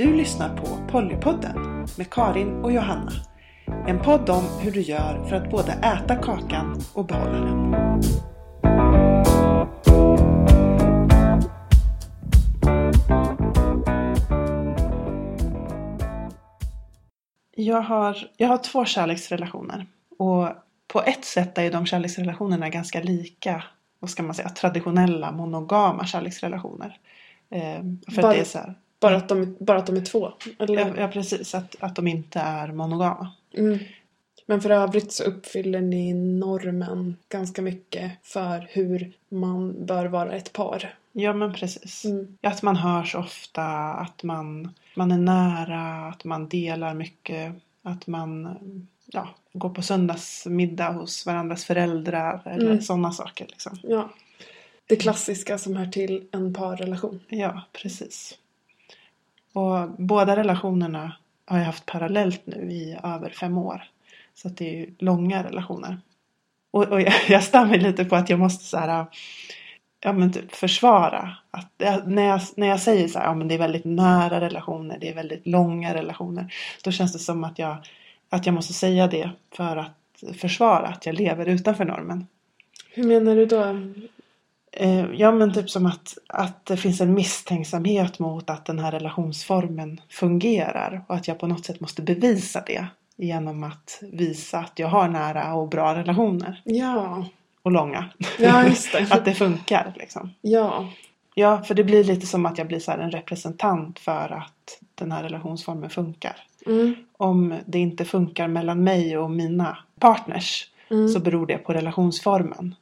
Du lyssnar på Pollypodden med Karin och Johanna. En podd om hur du gör för att både äta kakan och behålla den. Jag har, jag har två kärleksrelationer. Och på ett sätt är de kärleksrelationerna ganska lika, vad ska man säga, traditionella monogama kärleksrelationer. Eh, för Bara- det är så här, Bara att de, bara att de är två? Eller? ja, ja precis, att, att de inte är monogama. Mm. Men för övrigt så uppfyller ni normen ganska mycket för hur man bör vara ett par. Ja men precis. Mm. Att man hörs ofta, att man, man är nära, att man delar mycket. Att man ja, går på söndagsmiddag hos varandras föräldrar eller Mm. sådana saker. Liksom. Ja. Det klassiska som hör till en parrelation. Ja, precis. Och båda relationerna har jag haft parallellt nu i över fem år. Så att det är ju långa relationer. Och, och jag, jag stör mig lite på att jag måste så här, ja men typ försvara. Att jag, när, jag, när jag säger så här, ja men det är väldigt nära relationer, det är väldigt långa relationer. Då känns det som att jag, att jag måste säga det för att försvara att jag lever utanför normen. Hur menar du då? Eh, ja men typ som att, att det finns en misstänksamhet mot att den här relationsformen fungerar. Och att jag på något sätt måste bevisa det. Genom att visa att jag har nära och bra relationer. Ja, Och långa. ja just det. att det funkar liksom. Ja, Ja, för det blir lite som att jag blir så en representant för att den här relationsformen funkar. mm. Om det inte funkar mellan mig och mina partners Mm. så beror det på relationsformen.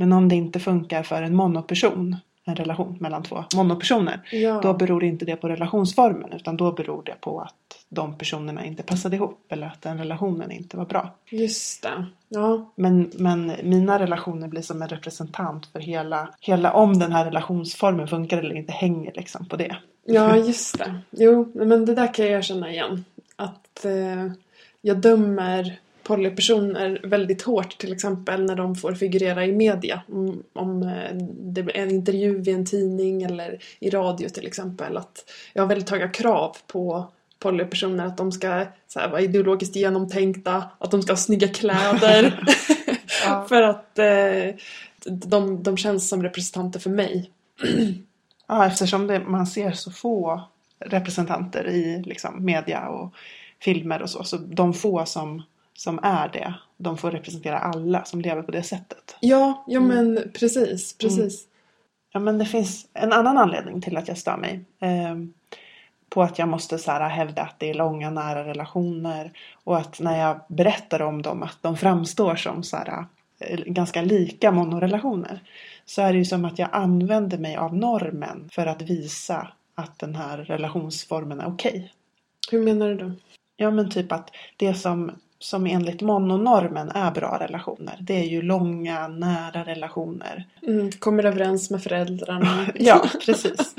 Men om det inte funkar för en monoperson, en relation mellan två monopersoner, ja. då beror inte det på relationsformen utan då beror det på att de personerna inte passade ihop eller att den relationen inte var bra. Just det. Ja, Men, men mina relationer blir som en representant för hela, hela om den här relationsformen funkar eller inte hänger liksom på det. ja just det. Jo, men det där kan jag känna igen. Att eh, jag dömer polypersoner väldigt hårt till exempel när de får figurera i media. Om, om eh, det är en intervju i en tidning eller i radio till exempel. Att jag har väldigt höga krav på polypersoner att de ska så här, vara ideologiskt genomtänkta, att de ska ha snygga kläder. Ja. för att eh, de, de känns som representanter för mig. Ja, eftersom det, man ser så få representanter i liksom, media och filmer och så. Så de få som, som är det, de får representera alla som lever på det sättet. Ja, ja Mm. men precis, precis. Ja, men det finns en annan anledning till att jag stör mig. Eh, på att jag måste så här, hävda att det är långa nära relationer. Och att när jag berättar om dem att de framstår som så här, eh, ganska lika monorelationer. Så är det ju som att jag använder mig av normen för att visa att den här relationsformen är okej. Hur menar du då? Ja men typ att det som, som enligt mononormen är bra relationer. Det är ju långa, nära relationer. Mm, kommer överens med föräldrarna. Ja, precis.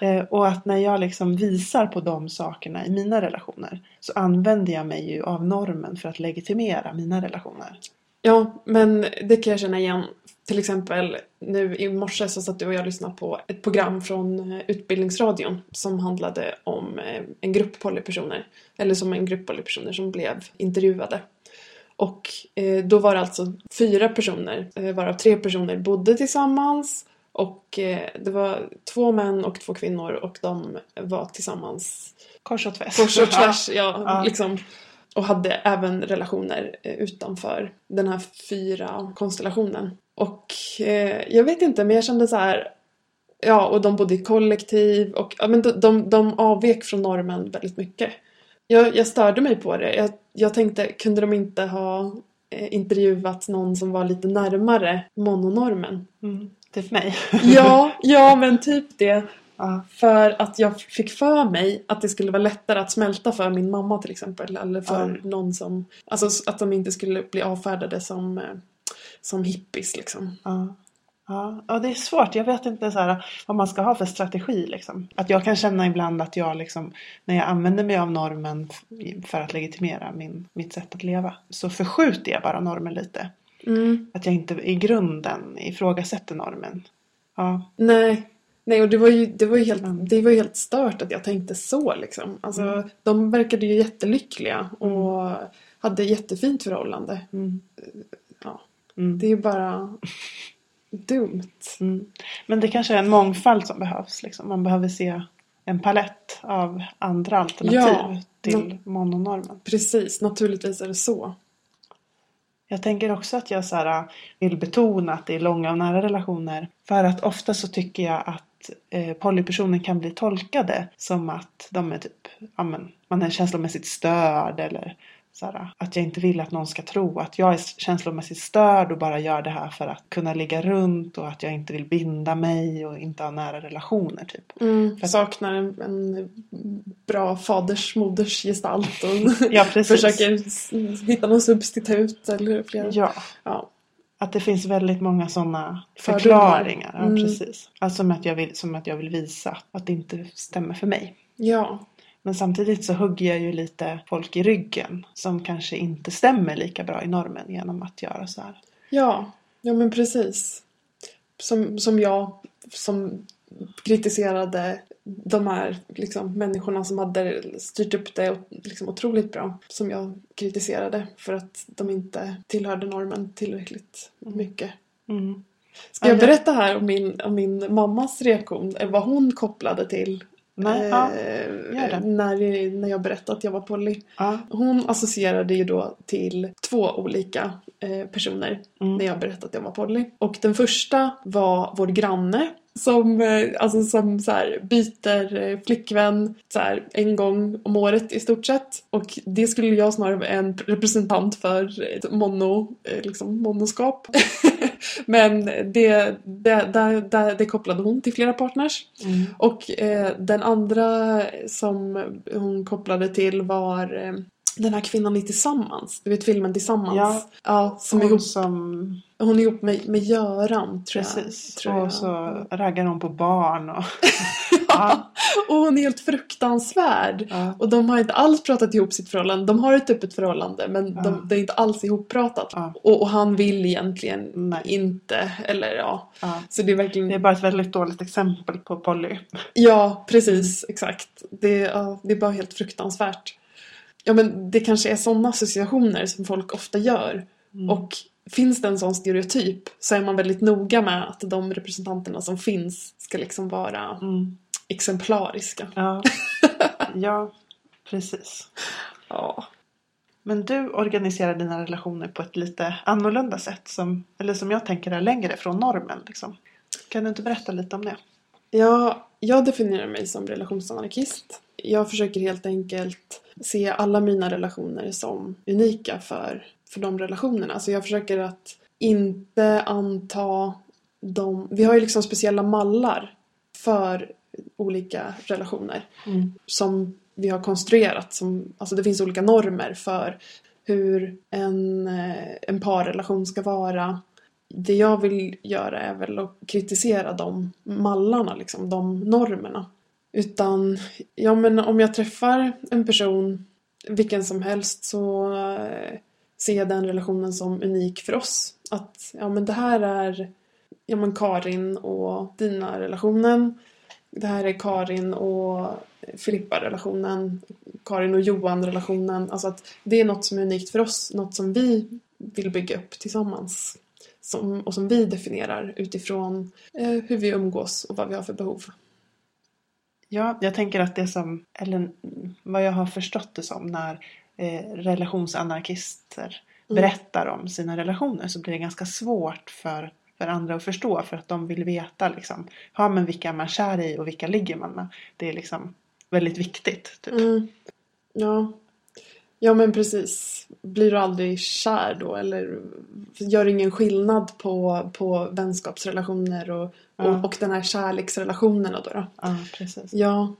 Eh, och att när jag liksom visar på de sakerna i mina relationer så använder jag mig ju av normen för att legitimera mina relationer. Ja, men det kan jag känna igen. Till exempel nu i morse så satt du och jag lyssnade på ett program från eh, Utbildningsradion som handlade om eh, en grupp polypersoner. Eller som en grupp polypersoner som blev intervjuade. Och eh, då var det alltså fyra personer, varav tre personer bodde tillsammans. Och det var två män och två kvinnor och de var tillsammans Kors och tvärs. kors och tvärs. Ja, Ja. Liksom, och hade även relationer utanför den här fyra konstellationen. Och eh, jag vet inte, men jag kände så här. Ja, och de bodde i kollektiv och ja, men de, de, de avvek från normen väldigt mycket. Jag, jag störde mig på det. Jag, jag tänkte, kunde de inte ha eh, intervjuat någon som var lite närmare mononormen? Mm, typ mig. Ja, ja men typ det. Ja. För att jag fick för mig att det skulle vara lättare att smälta för min mamma till exempel. Eller för någon som... Alltså att de inte skulle bli avfärdade som, eh, som hippies liksom. Ja. Ja, ja, det är svårt. Jag vet inte så här, vad man ska ha för strategi. Liksom. Att jag kan känna ibland att jag, liksom, när jag använder mig av normen för att legitimera min, mitt sätt att leva, så förskjuter jag bara normen lite. Mm. Att jag inte i grunden ifrågasätter normen. Ja, Nej, Nej, och det var ju, det var ju, helt, Mm. det var helt stört att jag tänkte så liksom. Alltså, Mm. de verkade ju jättelyckliga och hade jättefint förhållande. Mm. Mm. Det är ju bara dumt. Mm. Men det kanske är en mångfald som behövs. Liksom. Man behöver se en palett av andra alternativ Ja. till mononormen. Precis, naturligtvis är det så. Jag tänker också att jag så här, vill betona att det är långa och nära relationer. För att ofta så tycker jag att eh, polypersoner kan bli tolkade som att de är typ, ja, men, man är känslomässigt störd eller här, att jag inte vill att någon ska tro att jag är känslomässigt störd och bara gör det här för att kunna ligga runt och att jag inte vill binda mig och inte ha nära relationer typ. Jag saknar en, en bra faders moders gestalt och Ja, försöker hitta någon substitut eller flera. Ja, Ja. att det finns väldigt många sådana förklaringar. Ja, Mm. precis. Alltså som att, jag vill, som att jag vill visa att det inte stämmer för mig. ja. Men samtidigt så hugger jag ju lite folk i ryggen som kanske inte stämmer lika bra i normen genom att göra så här. Ja, ja men precis. Som, som jag som kritiserade de här liksom, människorna som hade styrt upp det liksom, otroligt bra. Som jag kritiserade för att de inte tillhörde normen tillräckligt mycket. Mm. Ska jag berätta här om min, om min mammas reaktion? Vad hon kopplade till Nej, eh, ja, när, när jag berättade att jag var poly. Ja, Hon associerade ju då till två olika eh, personer Mm. när jag berättade att jag var poly. Och den första var vår granne som, eh, alltså som så här, byter flickvän så här, en gång om året i stort sett. Och det skulle jag snarare vara en representant för ett mono, liksom monoskap. Men det, det, det, det, kopplade hon till flera partners. mm. Och eh, den andra som hon kopplade till var eh, den här kvinnan i Tillsammans. Du vet filmen Tillsammans? Ja. ja som är Hon ihop, som... hon är ihop med, med Göran tror Precis. jag. Tror jag. och så raggar hon på barn och... ja, Och hon är helt fruktansvärd. ja. Och de har inte alls pratat ihop sitt förhållande. De har ett öppet förhållande men Ja. de, det är inte alls ihoppratat. Ja. Och, och han vill egentligen Nej. inte. Eller ja. Så det är verkligen... Det är bara ett väldigt dåligt exempel på poly. Ja, precis. Exakt. Det, det är bara helt fruktansvärt. Ja, men det kanske är sådana associationer som folk ofta gör. Mm. Och finns det en sån stereotyp så är man väldigt noga med att de representanterna som finns ska liksom vara Mm. exemplariska. Ja. ja, precis. Ja. Men du organiserar dina relationer på ett lite annorlunda sätt. Som, eller som jag tänker är längre från normen. Liksom. Kan du inte berätta lite om det? Ja, jag definierar mig som relationsanarkist. Jag försöker helt enkelt se alla mina relationer som unika för, för de relationerna. Alltså jag försöker att inte anta de... Vi har ju liksom speciella mallar för olika relationer Mm. som vi har konstruerat. Som, alltså det finns olika normer för hur en, eh, en parrelation ska vara. Det jag vill göra är väl att kritisera de mallarna, liksom, de normerna. Utan, ja men om jag träffar en person, vilken som helst, så se den relationen som unik för oss. Att, ja men det här är ja men Karin och Dina-relationen. Det här är Karin och Filippa-relationen. Karin och Johan-relationen. Alltså att det är något som är unikt för oss. Något som vi vill bygga upp tillsammans. Som, och som vi definierar utifrån eh, hur vi umgås och vad vi har för behov. Ja, jag tänker att det som, eller vad jag har förstått det som när eh, relationsanarkister Mm. berättar om sina relationer så blir det ganska svårt för, för andra att förstå för att de vill veta liksom, ja men vilka är man kär i och vilka ligger man med. Det är liksom väldigt viktigt. Typ. Mm. Ja. ja, men precis. Blir du aldrig kär då? Eller gör ingen skillnad på, på vänskapsrelationer och, Ja. och, och den här kärleksrelationerna då? då? Ja, precis. Ja,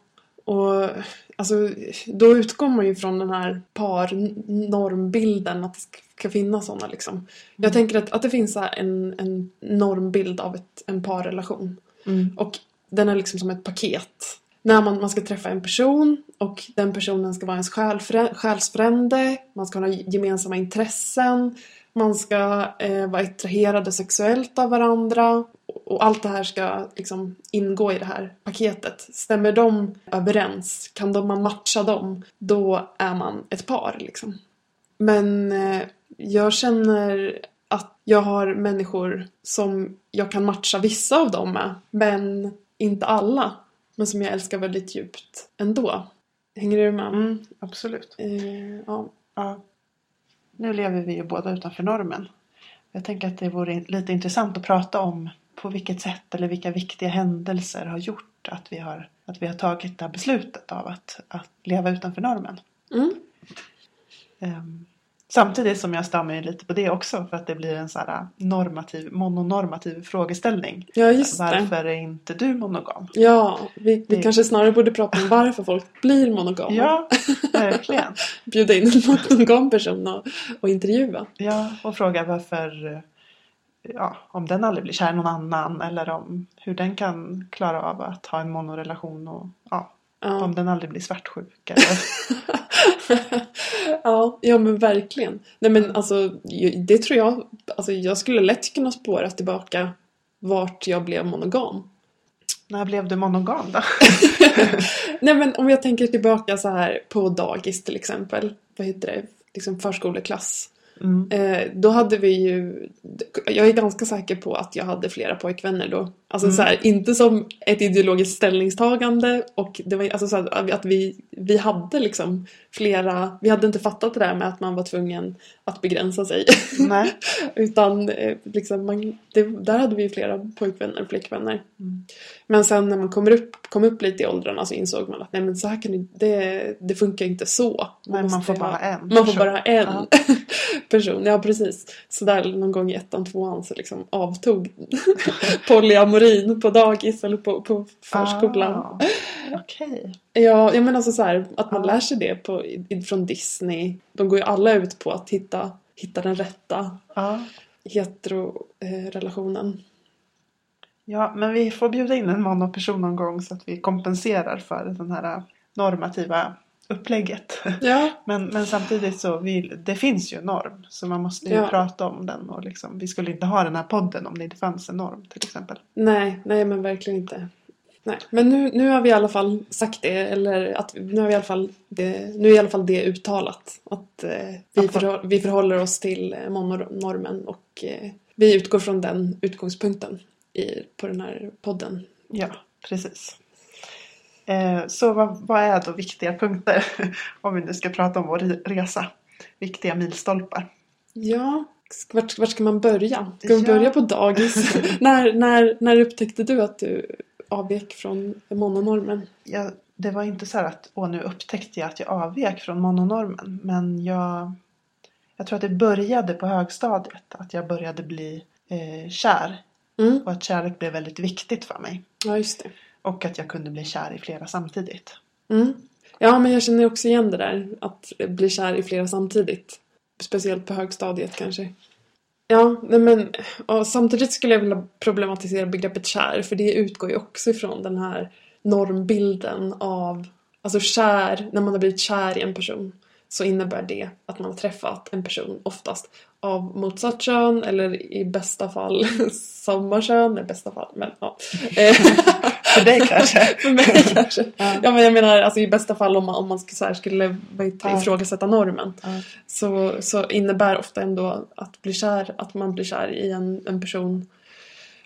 och alltså, då utgår man ju från den här parnormbilden att det ska finnas sådana liksom. Jag tänker att, att det finns en, en normbild av ett, en parrelation. Mm. Och den är liksom som ett paket. När man, man ska träffa en person och den personen ska vara ens själfrä, själsfrände, man ska ha gemensamma intressen, man ska eh, vara attraherade sexuellt av varandra och, allt det här ska liksom ingå i det här paketet. Stämmer de överens, kan de, man matcha dem, då är man ett par liksom. Men eh, jag känner att jag har människor som jag kan matcha vissa av dem med, men inte alla. Men som jag älskar väldigt djupt ändå. Hänger du med? Mm, absolut. Eh, ja. Ja. Nu lever vi ju båda utanför normen. Jag tänker att det vore lite intressant att prata om på vilket sätt eller vilka viktiga händelser har gjort att vi har, att vi har tagit det här beslutet av att, att leva utanför normen. Mm. Ehm, samtidigt som jag stör mig lite på det också för att det blir en så här normativ, mononormativ frågeställning. Ja, just det. Varför är inte du monogam? Ja, vi, vi Det- kanske snarare borde prata om varför folk blir monogama. Ja, verkligen. Bjuda in en monogam person och, och intervjua. Ja, och fråga varför, ja, om den aldrig blir kär i någon annan eller om hur den kan klara av att ha en monorelation och ja, Ja. om den aldrig blir svartsjuk. Eller, ja, ja men verkligen. Nej men alltså, det tror jag, alltså jag skulle lätt kunna spåra tillbaka vart jag blev monogam. när blev du monogam då? Nej men om jag tänker tillbaka så här på dagis till exempel. Vad heter det? Liksom förskoleklass. Mm. Eh, då hade vi ju... Jag är ganska säker på att jag hade flera pojkvänner då. Alltså Mm. så här, inte som ett ideologiskt ställningstagande och det var alltså så här, att vi, vi hade liksom flera... Vi hade inte fattat det där med att man var tvungen att begränsa sig. Nej. Utan eh, liksom man, det, där hade vi ju flera pojkvänner och flickvänner. Mm. Men sen när man kommer upp, kom upp lite i åldrarna så insåg man att nej men så här kan det, det, det funkar inte så. Nej, man får ha- bara en. Man får bara ha en Ja. person, ja precis. Så där någon gång i ettan, tvåan så liksom avtog polyamorin på dagis eller på, på förskolan. Ah, Okej. Ja, jag menar alltså så här, att man Ja. lär sig det på, från Disney. De går ju alla ut på att hitta, hitta den rätta Ja. hetero-relationen. ja, men vi får bjuda in en monoperson någon gång så att vi kompenserar för den här normativa upplägget. Ja, Men, men samtidigt så vill, det finns ju en norm så man måste ju Ja. prata om den och liksom, vi skulle inte ha den här podden om det inte fanns en norm till exempel. nej, nej men verkligen inte. Nej, men nu, nu har vi i alla fall sagt det, eller att vi- nu har vi i alla fall det, nu är i alla fall det uttalat. Att eh, vi, Ja. förhå- vi förhåller oss till eh, mononormen och eh, vi utgår från den utgångspunkten i, på den här podden. Ja, precis. Eh, så vad, vad är då viktiga punkter om vi nu ska prata om vår re- resa? Viktiga milstolpar. Ja, vart, vart ska man börja? Ska vi Ja. börja på dagis? när, när, när upptäckte du att du avvek från mononormen? Jag, det var inte så här att åh, nu upptäckte jag att jag avvek från mononormen. Men jag, jag tror att det började på högstadiet. Att jag började bli eh, kär. Mm. Och att kärlek blev väldigt viktigt för mig. Ja, just det. Och att jag kunde bli kär i flera samtidigt. Mm. Ja, men jag känner också igen det där. Att bli kär i flera samtidigt. Speciellt på högstadiet kanske. Ja, nej men och samtidigt skulle jag vilja problematisera begreppet kär. För det utgår ju också ifrån den här normbilden av... Alltså kär, när man har blivit kär i en person. Så innebär det att man har träffat en person oftast av motsatt kön eller i bästa fall samma kön. I bästa fall, men ja. Eh, För dig kanske? För mig kanske. Ja. Ja men jag menar alltså i bästa fall om man, om man skulle, så här, skulle Ja. ifrågasätta normen. Ja. Så, så innebär ofta ändå att bli kär, att man blir kär i en, en person.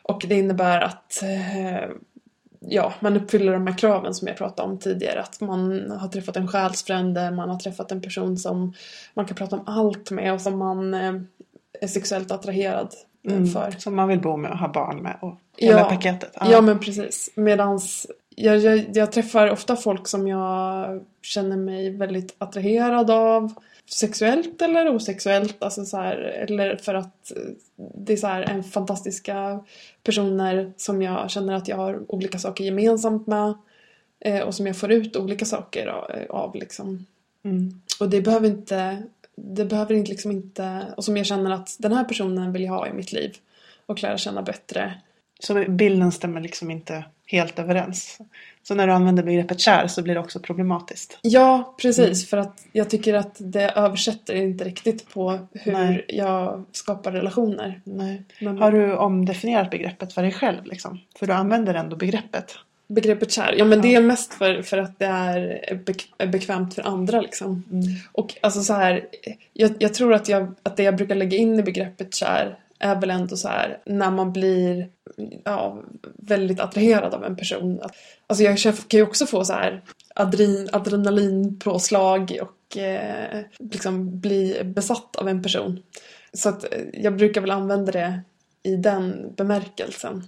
Och det innebär att eh, ja, man uppfyller de här kraven som jag pratade om tidigare. Att man har träffat en själsfrände, man har träffat en person som man kan prata om allt med och som man eh, är sexuellt attraherad eh, Mm, för. som man vill bo med och ha barn med. Och hela Ja. paketet. Ja, men precis. Medans jag, jag, jag träffar ofta folk som jag känner mig väldigt attraherad av. Sexuellt eller osexuellt. Alltså så här, eller för att eh, det är så här en fantastiska personer som jag känner att jag har olika saker gemensamt med. Eh, och som jag får ut olika saker av. av liksom. Mm. Och det behöver inte, det behöver inte liksom inte, och som jag känner att den här personen vill jag ha i mitt liv och lära känna bättre. Så bilden stämmer liksom inte helt överens. Så när du använder begreppet kär så blir det också problematiskt. Ja, precis. För att jag tycker att det översätter inte riktigt på hur Nej. jag skapar relationer. Nej. Men Har du omdefinierat begreppet för dig själv? Liksom? För du använder ändå begreppet. Begreppet kär, ja men det Ja. är mest för, för att det är bek- bekvämt för andra liksom. Och alltså så här, jag, jag tror att, jag, att det jag brukar lägga in i begreppet kär är väl ändå så här när man blir ja, väldigt attraherad av en person. Alltså jag kan ju också få så här adrin, adrenalinpåslag och eh, liksom bli besatt av en person. Så att eh, jag brukar väl använda det i den bemärkelsen.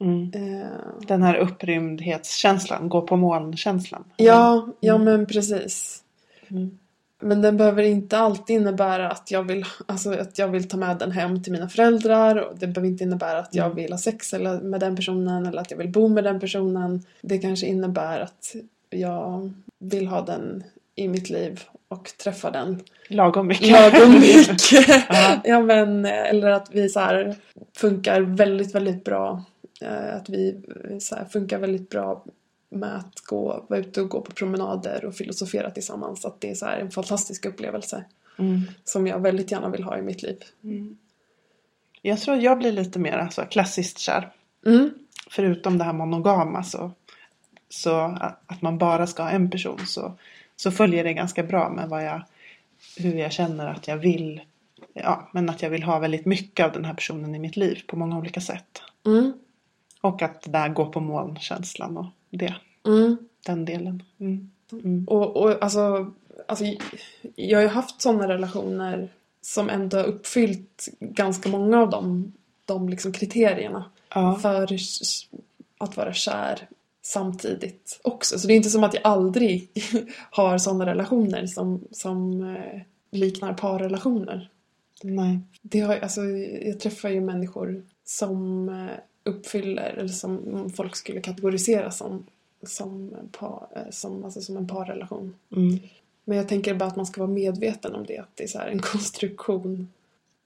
Mm. Eh, Den här upprymdhetskänslan, gå på molnkänslan. Ja, ja Mm. men precis. Mm. Men den behöver inte alltid innebära att jag vill, alltså att jag vill ta med den hem till mina föräldrar. Och det behöver inte innebära att jag Mm. vill ha sex eller med den personen eller att jag vill bo med den personen. Det kanske innebär att jag vill ha den i mitt liv och träffa den Lagom mycket. lagom mycket. Ja. men, eller att vi så här funkar väldigt, väldigt bra. Eh, Att vi så här, funkar väldigt bra med att gå, vara ute och gå på promenader och filosofera tillsammans. Att det är så en fantastisk upplevelse Mm. som jag väldigt gärna vill ha i mitt liv. Mm. Jag tror jag blir lite mer alltså, klassiskt kär. Mm. Förutom det här monogama så, så att man bara ska ha en person så, så följer det ganska bra med vad jag, hur jag känner att jag vill. Ja, men att jag vill ha väldigt mycket av den här personen i mitt liv på många olika sätt. Mm. Och att det där går på molnkänslan och det, Mm. den delen. Mm. Mm. Och, och alltså, alltså, jag har ju haft sådana relationer som ändå har uppfyllt ganska många av de, de liksom kriterierna. Ja. för att vara kär samtidigt också. Så det är inte som att jag aldrig har sådana relationer som, som eh, liknar parrelationer. Nej. Det har, alltså, jag träffar ju människor som eh, uppfyller, eller som folk skulle kategorisera som, som, par, eh, som, alltså, som en parrelation. Mm. Men jag tänker bara att man ska vara medveten om det, att det är så här en konstruktion.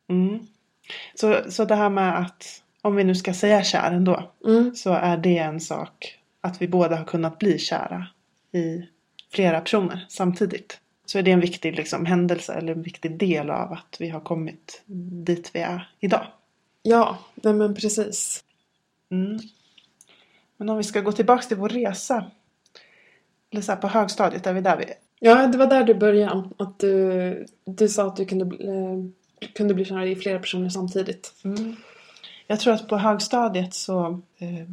Mm. Så, så det här med att om vi nu ska säga kär ändå. Mm. så är det en sak att vi båda har kunnat bli kära i flera personer samtidigt. Så är det en viktig liksom, händelse eller en viktig del av att vi har kommit dit vi är idag. Ja, nej men precis. Mm. Men om vi ska gå tillbaka till vår resa. Eller så här på högstadiet, är vi där vi är? Ja, det var där du började. Att du, du sa att du kunde, eh, kunde bli kär i flera personer samtidigt. Mm. Jag tror att på högstadiet så eh,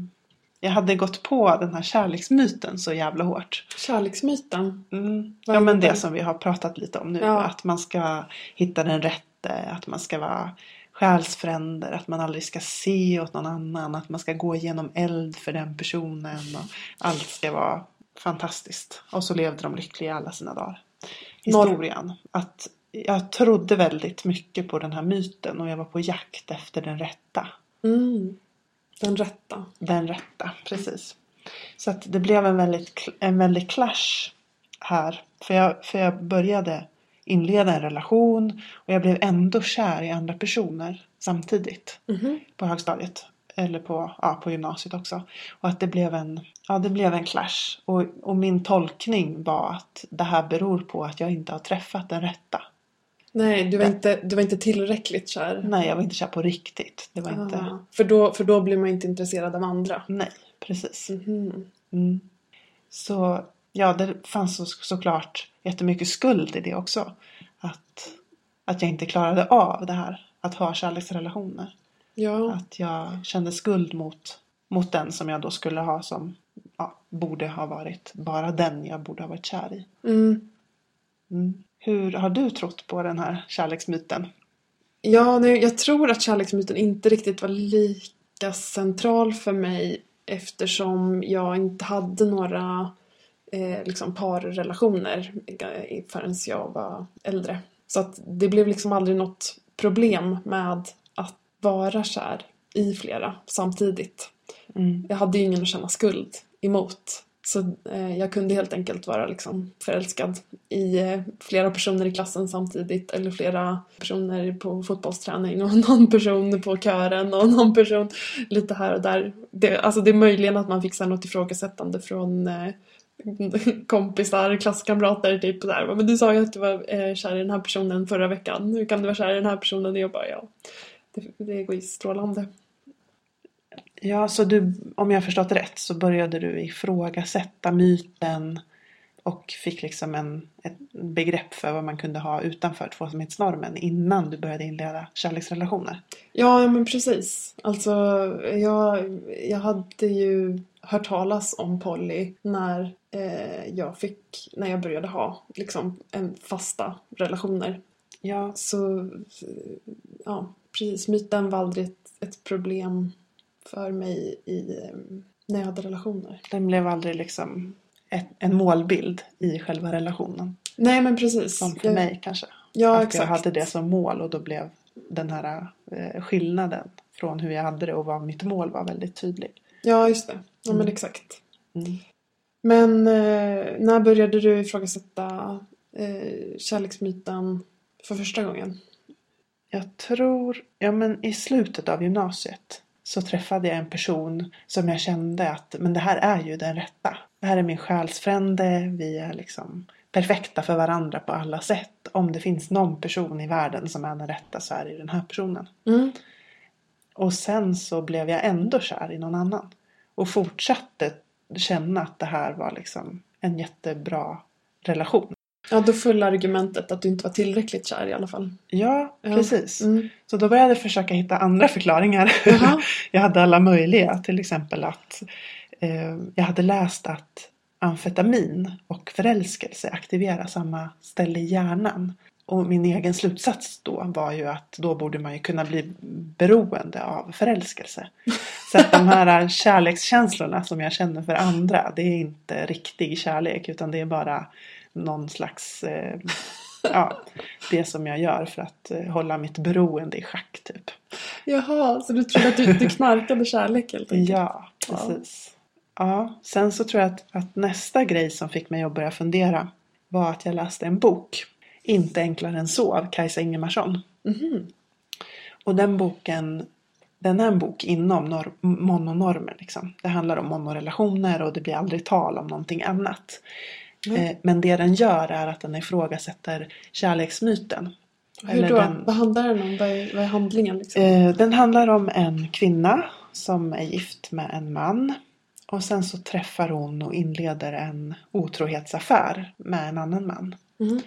jag hade gått på den här kärleksmyten så jävla hårt. Kärleksmyten. Mm. Ja men det? som vi har pratat lite om nu. Ja. Att man ska hitta den rätte, att man ska vara själsfränder, att man aldrig ska se åt någon annan, att man ska gå igenom eld för den personen och allt ska vara fantastiskt. Och så levde de lyckliga alla sina dagar. Historien. Att jag trodde väldigt mycket på den här myten och jag var på jakt efter den rätta. Mm. Den rätta. Den rätta, precis. Så att det blev en väldigt, en väldigt clash här. För jag, för jag började inleda en relation och jag blev ändå kär i andra personer samtidigt Mhm. på högstadiet. Eller på, ja, på gymnasiet också. Och att det blev en, ja, det blev en clash. Och, och min tolkning var att det här beror på att jag inte har träffat den rätta. Nej, du var, inte, du var inte tillräckligt kär. Nej, jag var inte kär på riktigt. Det var inte... Ah, för, då, för då blir man inte intresserad av andra. Nej, precis. Mhm. Mm. Så ja, det fanns så, såklart jättemycket skuld i det också. Att, att jag inte klarade av det här. Att ha kärleksrelationer. Ja. Att jag kände skuld mot, mot den som jag då skulle ha som ja, borde ha varit bara den jag borde ha varit kär i. Mm. Mm. Hur har du trott på den här kärleksmyten? Ja, nej, jag tror att kärleksmyten inte riktigt var lika central för mig eftersom jag inte hade några eh, liksom parrelationer förrän jag var äldre. Så att det blev liksom aldrig något problem med att vara kär i flera samtidigt. Mm. Jag hade ju ingen att känna skuld emot. Så eh, jag kunde helt enkelt vara liksom förälskad i eh, flera personer i klassen samtidigt eller flera personer på fotbollsträning och någon person på kören och någon person lite här och där. Det, alltså det är möjligen att man fick något ifrågasättande från eh, kompisar, klasskamrater typ där. Men du sa ju att du var eh, kär i den här personen förra veckan. Hur kan du vara kär i den här personen? Och jag bara ja, det, det går ju strålande. Ja, så du, om jag förstått rätt så började du ifrågasätta myten och fick liksom en, ett begrepp för vad man kunde ha utanför tvåsamhetsnormen innan du började inleda kärleksrelationer. Ja, men precis. Alltså, jag, jag hade ju hört talas om Polly när eh, jag fick, när jag började ha liksom en fasta relationer. Ja, Så, ja, precis. Myten var aldrig ett, ett problem för mig i, eh, när jag hade relationer. den blev aldrig liksom ett, en målbild i själva relationen. Nej, men precis. Som för Jag- mig kanske. Ja, att exakt. jag hade det som mål och då blev den här eh, skillnaden från hur jag hade det och vad mitt mål var väldigt tydlig. Ja, just det. Ja, men Mm. exakt. Mm. Men eh, när började du ifrågasätta eh, kärleksmyten för första gången? Jag tror, ja men i slutet av gymnasiet så träffade jag en person som jag kände att men det här är ju den rätta. Det här är min själsfrände, vi är liksom perfekta för varandra på alla sätt. Om det finns någon person i världen som är den rätta så är det den här personen. Mm. Och sen så blev jag ändå kär i någon annan. Och fortsatte känna att det här var liksom en jättebra relation. Ja, då föll argumentet att du inte var tillräckligt kär i alla fall. Ja, Ja. precis. Mm. Så då började jag försöka hitta andra förklaringar. Jaha. jag hade alla möjliga. Till exempel att eh, jag hade läst att amfetamin och förälskelse aktiverar samma ställe i hjärnan. Och min egen slutsats då var ju att då borde man ju kunna bli beroende av förälskelse. Så att de här kärlekskänslorna som jag känner för andra, det är inte riktig kärlek utan det är bara någon slags, eh, ja, det som jag gör för att eh, hålla mitt beroende i schack typ. Jaha, så du trodde att du, du knarkade kärlek helt enkelt? Ja, precis. Ja, sen så tror jag att, att nästa grej som fick mig att börja fundera var att jag läste en bok. Inte enklare än så av Kajsa Ingemarsson. Mhm. Och den boken, den är en bok inom nor- mononormer. Liksom. Det handlar om monorelationer och det blir aldrig tal om någonting annat. Mm. Eh, men det den gör är att den ifrågasätter kärleksmyten. Hur då? den- Vad handlar den om? Vad är, vad är handlingen liksom? Eh, den handlar om en kvinna som är gift med en man. Och sen så träffar hon och inleder en otrohetsaffär med en annan man. Mhm.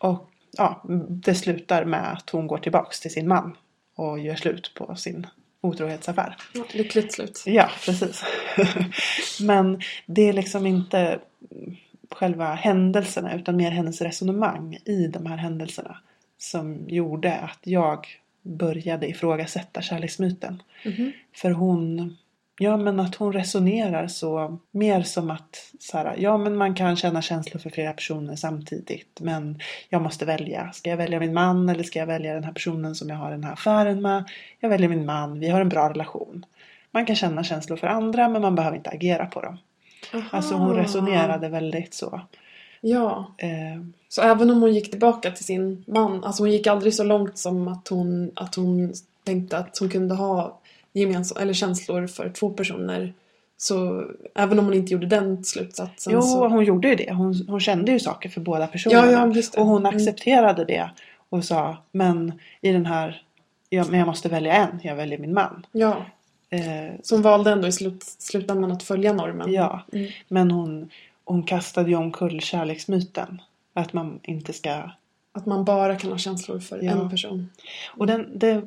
Och ja, det slutar med att hon går tillbaks till sin man och gör slut på sin otrohetsaffär. Ja, lyckligt slut. Ja, precis. Men det är liksom inte själva händelserna utan mer hennes resonemang i de här händelserna som gjorde att jag började ifrågasätta kärleksmyten. Mhm. För hon, ja men att hon resonerar så mer som att så här, ja men man kan känna känslor för flera personer samtidigt men jag måste välja. Ska jag välja min man eller ska jag välja den här personen som jag har den här affären med? Jag väljer min man, vi har en bra relation. Man kan känna känslor för andra men man behöver inte agera på dem. Aha. Alltså hon resonerade väldigt så. Ja, Eh, så även om hon gick tillbaka till sin man, alltså hon gick aldrig så långt som att hon, att hon tänkte att hon kunde ha gemensam, eller känslor för två personer. Så även om hon inte gjorde den slutsatsen jo, så... hon gjorde ju det. Hon, hon kände ju saker för båda personerna. Ja, ja. Och hon Mm. accepterade det och sa men i den här, ja, men jag måste välja en, jag väljer min man. Ja, Eh, så hon valde ändå i slut, slutändan att följa normen. ja, Mm. men hon, hon kastade ju omkull kärleksmyten. Att man inte ska... Att man bara kan ha känslor för Ja. en person. Och den, det,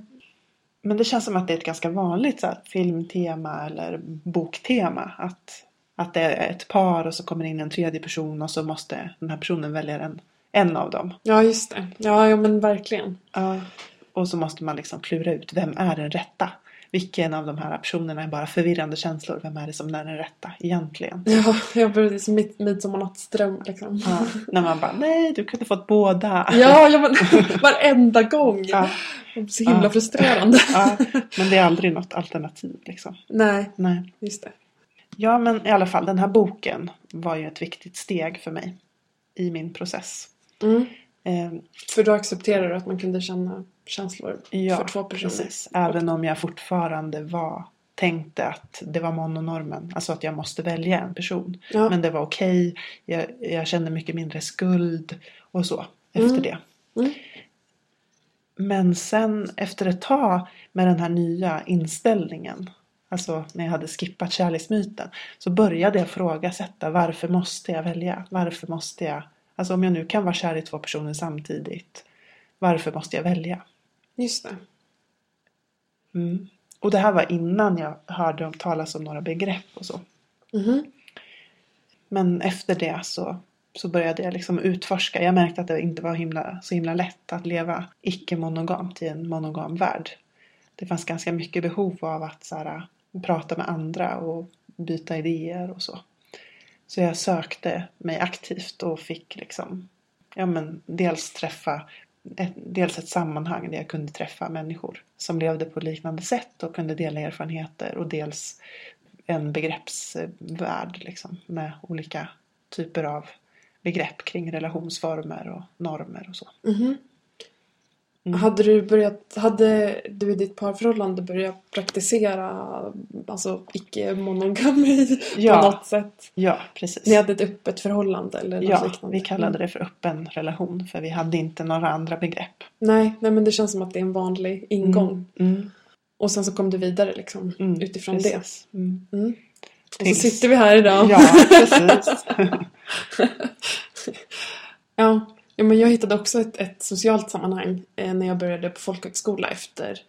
men det känns som att det är ett ganska vanligt så här, filmtema eller boktema. Att, att det är ett par och så kommer in en tredje person och så måste den här personen välja en, en av dem. Ja, just det. Ja, ja men verkligen. Ja. Och så måste man liksom klura ut, vem är den rätta? Vilken av de här personerna är bara förvirrande känslor? Vem är det som är den rätta egentligen? Ja, jag började som mitt, midsommarnattsdröm liksom. Ja, när man bara, nej du kunde fått båda. Ja, ja men varenda gång. Ja, Så himla Ja. frustrerande. ja, men det är aldrig något alternativ liksom. Nej, Nej. just det. Ja, men i alla fall den här boken var ju ett viktigt steg för mig i min process. Mm. Eh, För då accepterar du att man kunde känna känslor ja, för två personer. precis. Även om jag fortfarande var tänkte att det var mononormen, alltså att jag måste välja en person. Ja. Men det var okej, jag, jag kände mycket mindre skuld och så efter Mm. det. Mm. Men sen efter ett tag med den här nya inställningen, alltså när jag hade skippat kärleksmyten, så började jag frågasätta varför måste jag välja? Varför måste jag? Alltså om jag nu kan vara kär i två personer samtidigt, varför måste jag välja? Just det. Mm. Och det här var innan jag hörde om talas om några begrepp och så. Mhm. Men efter det så, så började jag liksom utforska. Jag märkte att det inte var himla, så himla lätt att leva icke-monogamt i en monogam värld. Det fanns ganska mycket behov av att så här, prata med andra och byta idéer och så. Så jag sökte mig aktivt och fick liksom, ja men dels träffa ett, dels ett sammanhang där jag kunde träffa människor som levde på liknande sätt och kunde dela erfarenheter och dels en begreppsvärld liksom, med olika typer av begrepp kring relationsformer och normer och så. Mhm. Mm. Hade du börjat, hade du i ditt parförhållande börjat praktisera alltså icke-monogami Ja. på något sätt? Ja, precis. Ni hade ett öppet förhållande eller något Ja, liknande? vi kallade det för öppen relation för vi hade inte några andra begrepp. Nej, nej, men det känns som att det är en vanlig ingång. Mm, Och sen så kom du vidare liksom mm, utifrån precis. Mm. det. Mm. Och så sitter vi här idag. Ja, precis. Ja, ja men jag hittade också ett, ett socialt sammanhang eh, när jag började på folkhögskola efter,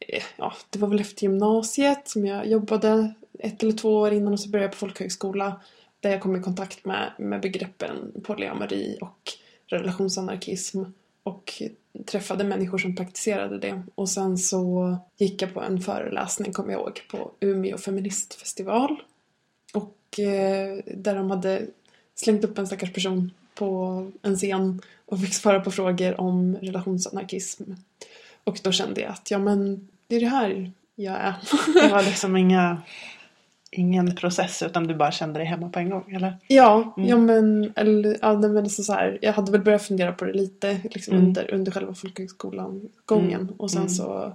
eh, ja, det var väl efter gymnasiet som jag jobbade ett eller två år innan och så började jag på folkhögskola där jag kom i kontakt med, med begreppen polyamori och relationsanarkism och träffade människor som praktiserade det. Och sen så gick jag på en föreläsning, kommer jag ihåg, på Umeå feministfestival. Och eh, där de hade slängt upp en stackars person på en scen och fick svara på frågor om relationsanarkism. Och då kände jag att ja men det är det här jag är. Det var liksom inga, ingen process utan du bara kände dig hemma på en gång, eller? ja, Mm. ja men, eller, ja, men så, så här, jag hade väl börjat fundera på det lite liksom Mm. under, under själva folkhögskolan gången. Mm. Och sen Mm. så,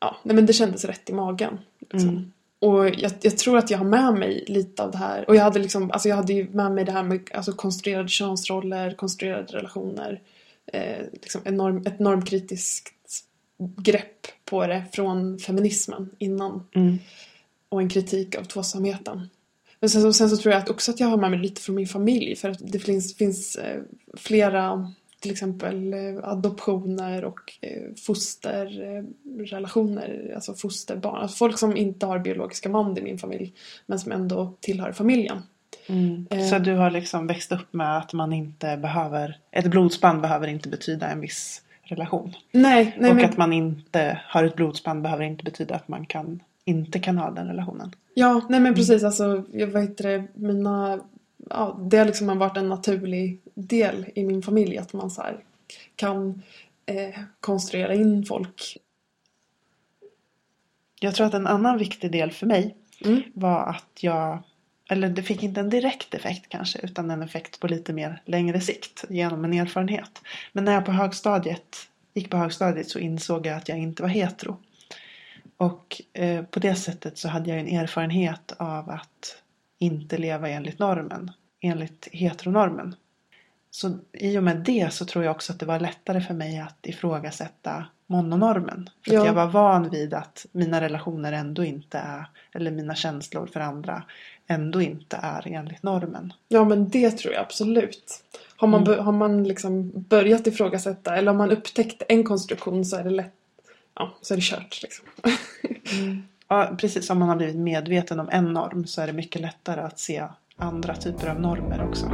ja, nej men det kändes rätt i magen. Liksom. Och jag, jag tror att jag har med mig lite av det här. Och jag hade liksom, alltså jag hade ju med mig det här med alltså konstruerade könsroller, konstruerade relationer. Eh, liksom enorm, ett normkritiskt grepp på det från feminismen innan. Mm. Och en kritik av tvåsamheten. Men sen, så- sen så tror jag att också att jag har med mig lite från min familj. För att det finns, finns eh, flera till exempel eh, adoptioner och eh, fosterrelationer, alltså fosterbarn. Alltså folk som inte har biologiska band i min familj men som ändå tillhör familjen. Mm. Eh. Så du har liksom växt upp med att man inte behöver, ett blodsband behöver inte betyda en viss relation. Nej, nej och men, att man inte har ett blodsband behöver inte betyda att man kan, inte kan ha den relationen. ja, nej men precis alltså, jag vet det, mina, ja, det har liksom varit en naturlig del i min familj att man så kan eh, konstruera in folk. Jag tror att en annan viktig del för mig Mm. var att jag, eller det fick inte en direkt effekt kanske, utan en effekt på lite mer längre sikt genom en erfarenhet. Men när jag på högstadiet, gick på högstadiet så insåg jag att jag inte var hetero. Och eh, på det sättet så hade jag en erfarenhet av att inte leva enligt normen, enligt heteronormen. Så i och med det så tror jag också att det var lättare för mig att ifrågasätta mononormen. För Ja. jag var van vid att mina relationer ändå inte är, eller mina känslor för andra ändå inte är enligt normen. Ja men det tror jag absolut. Har man, Mm. har man liksom börjat ifrågasätta eller har man upptäckt en konstruktion så är det lätt, ja så är det kört liksom. Ja, precis som man har blivit medveten om en norm så är det mycket lättare att se andra typer av normer också.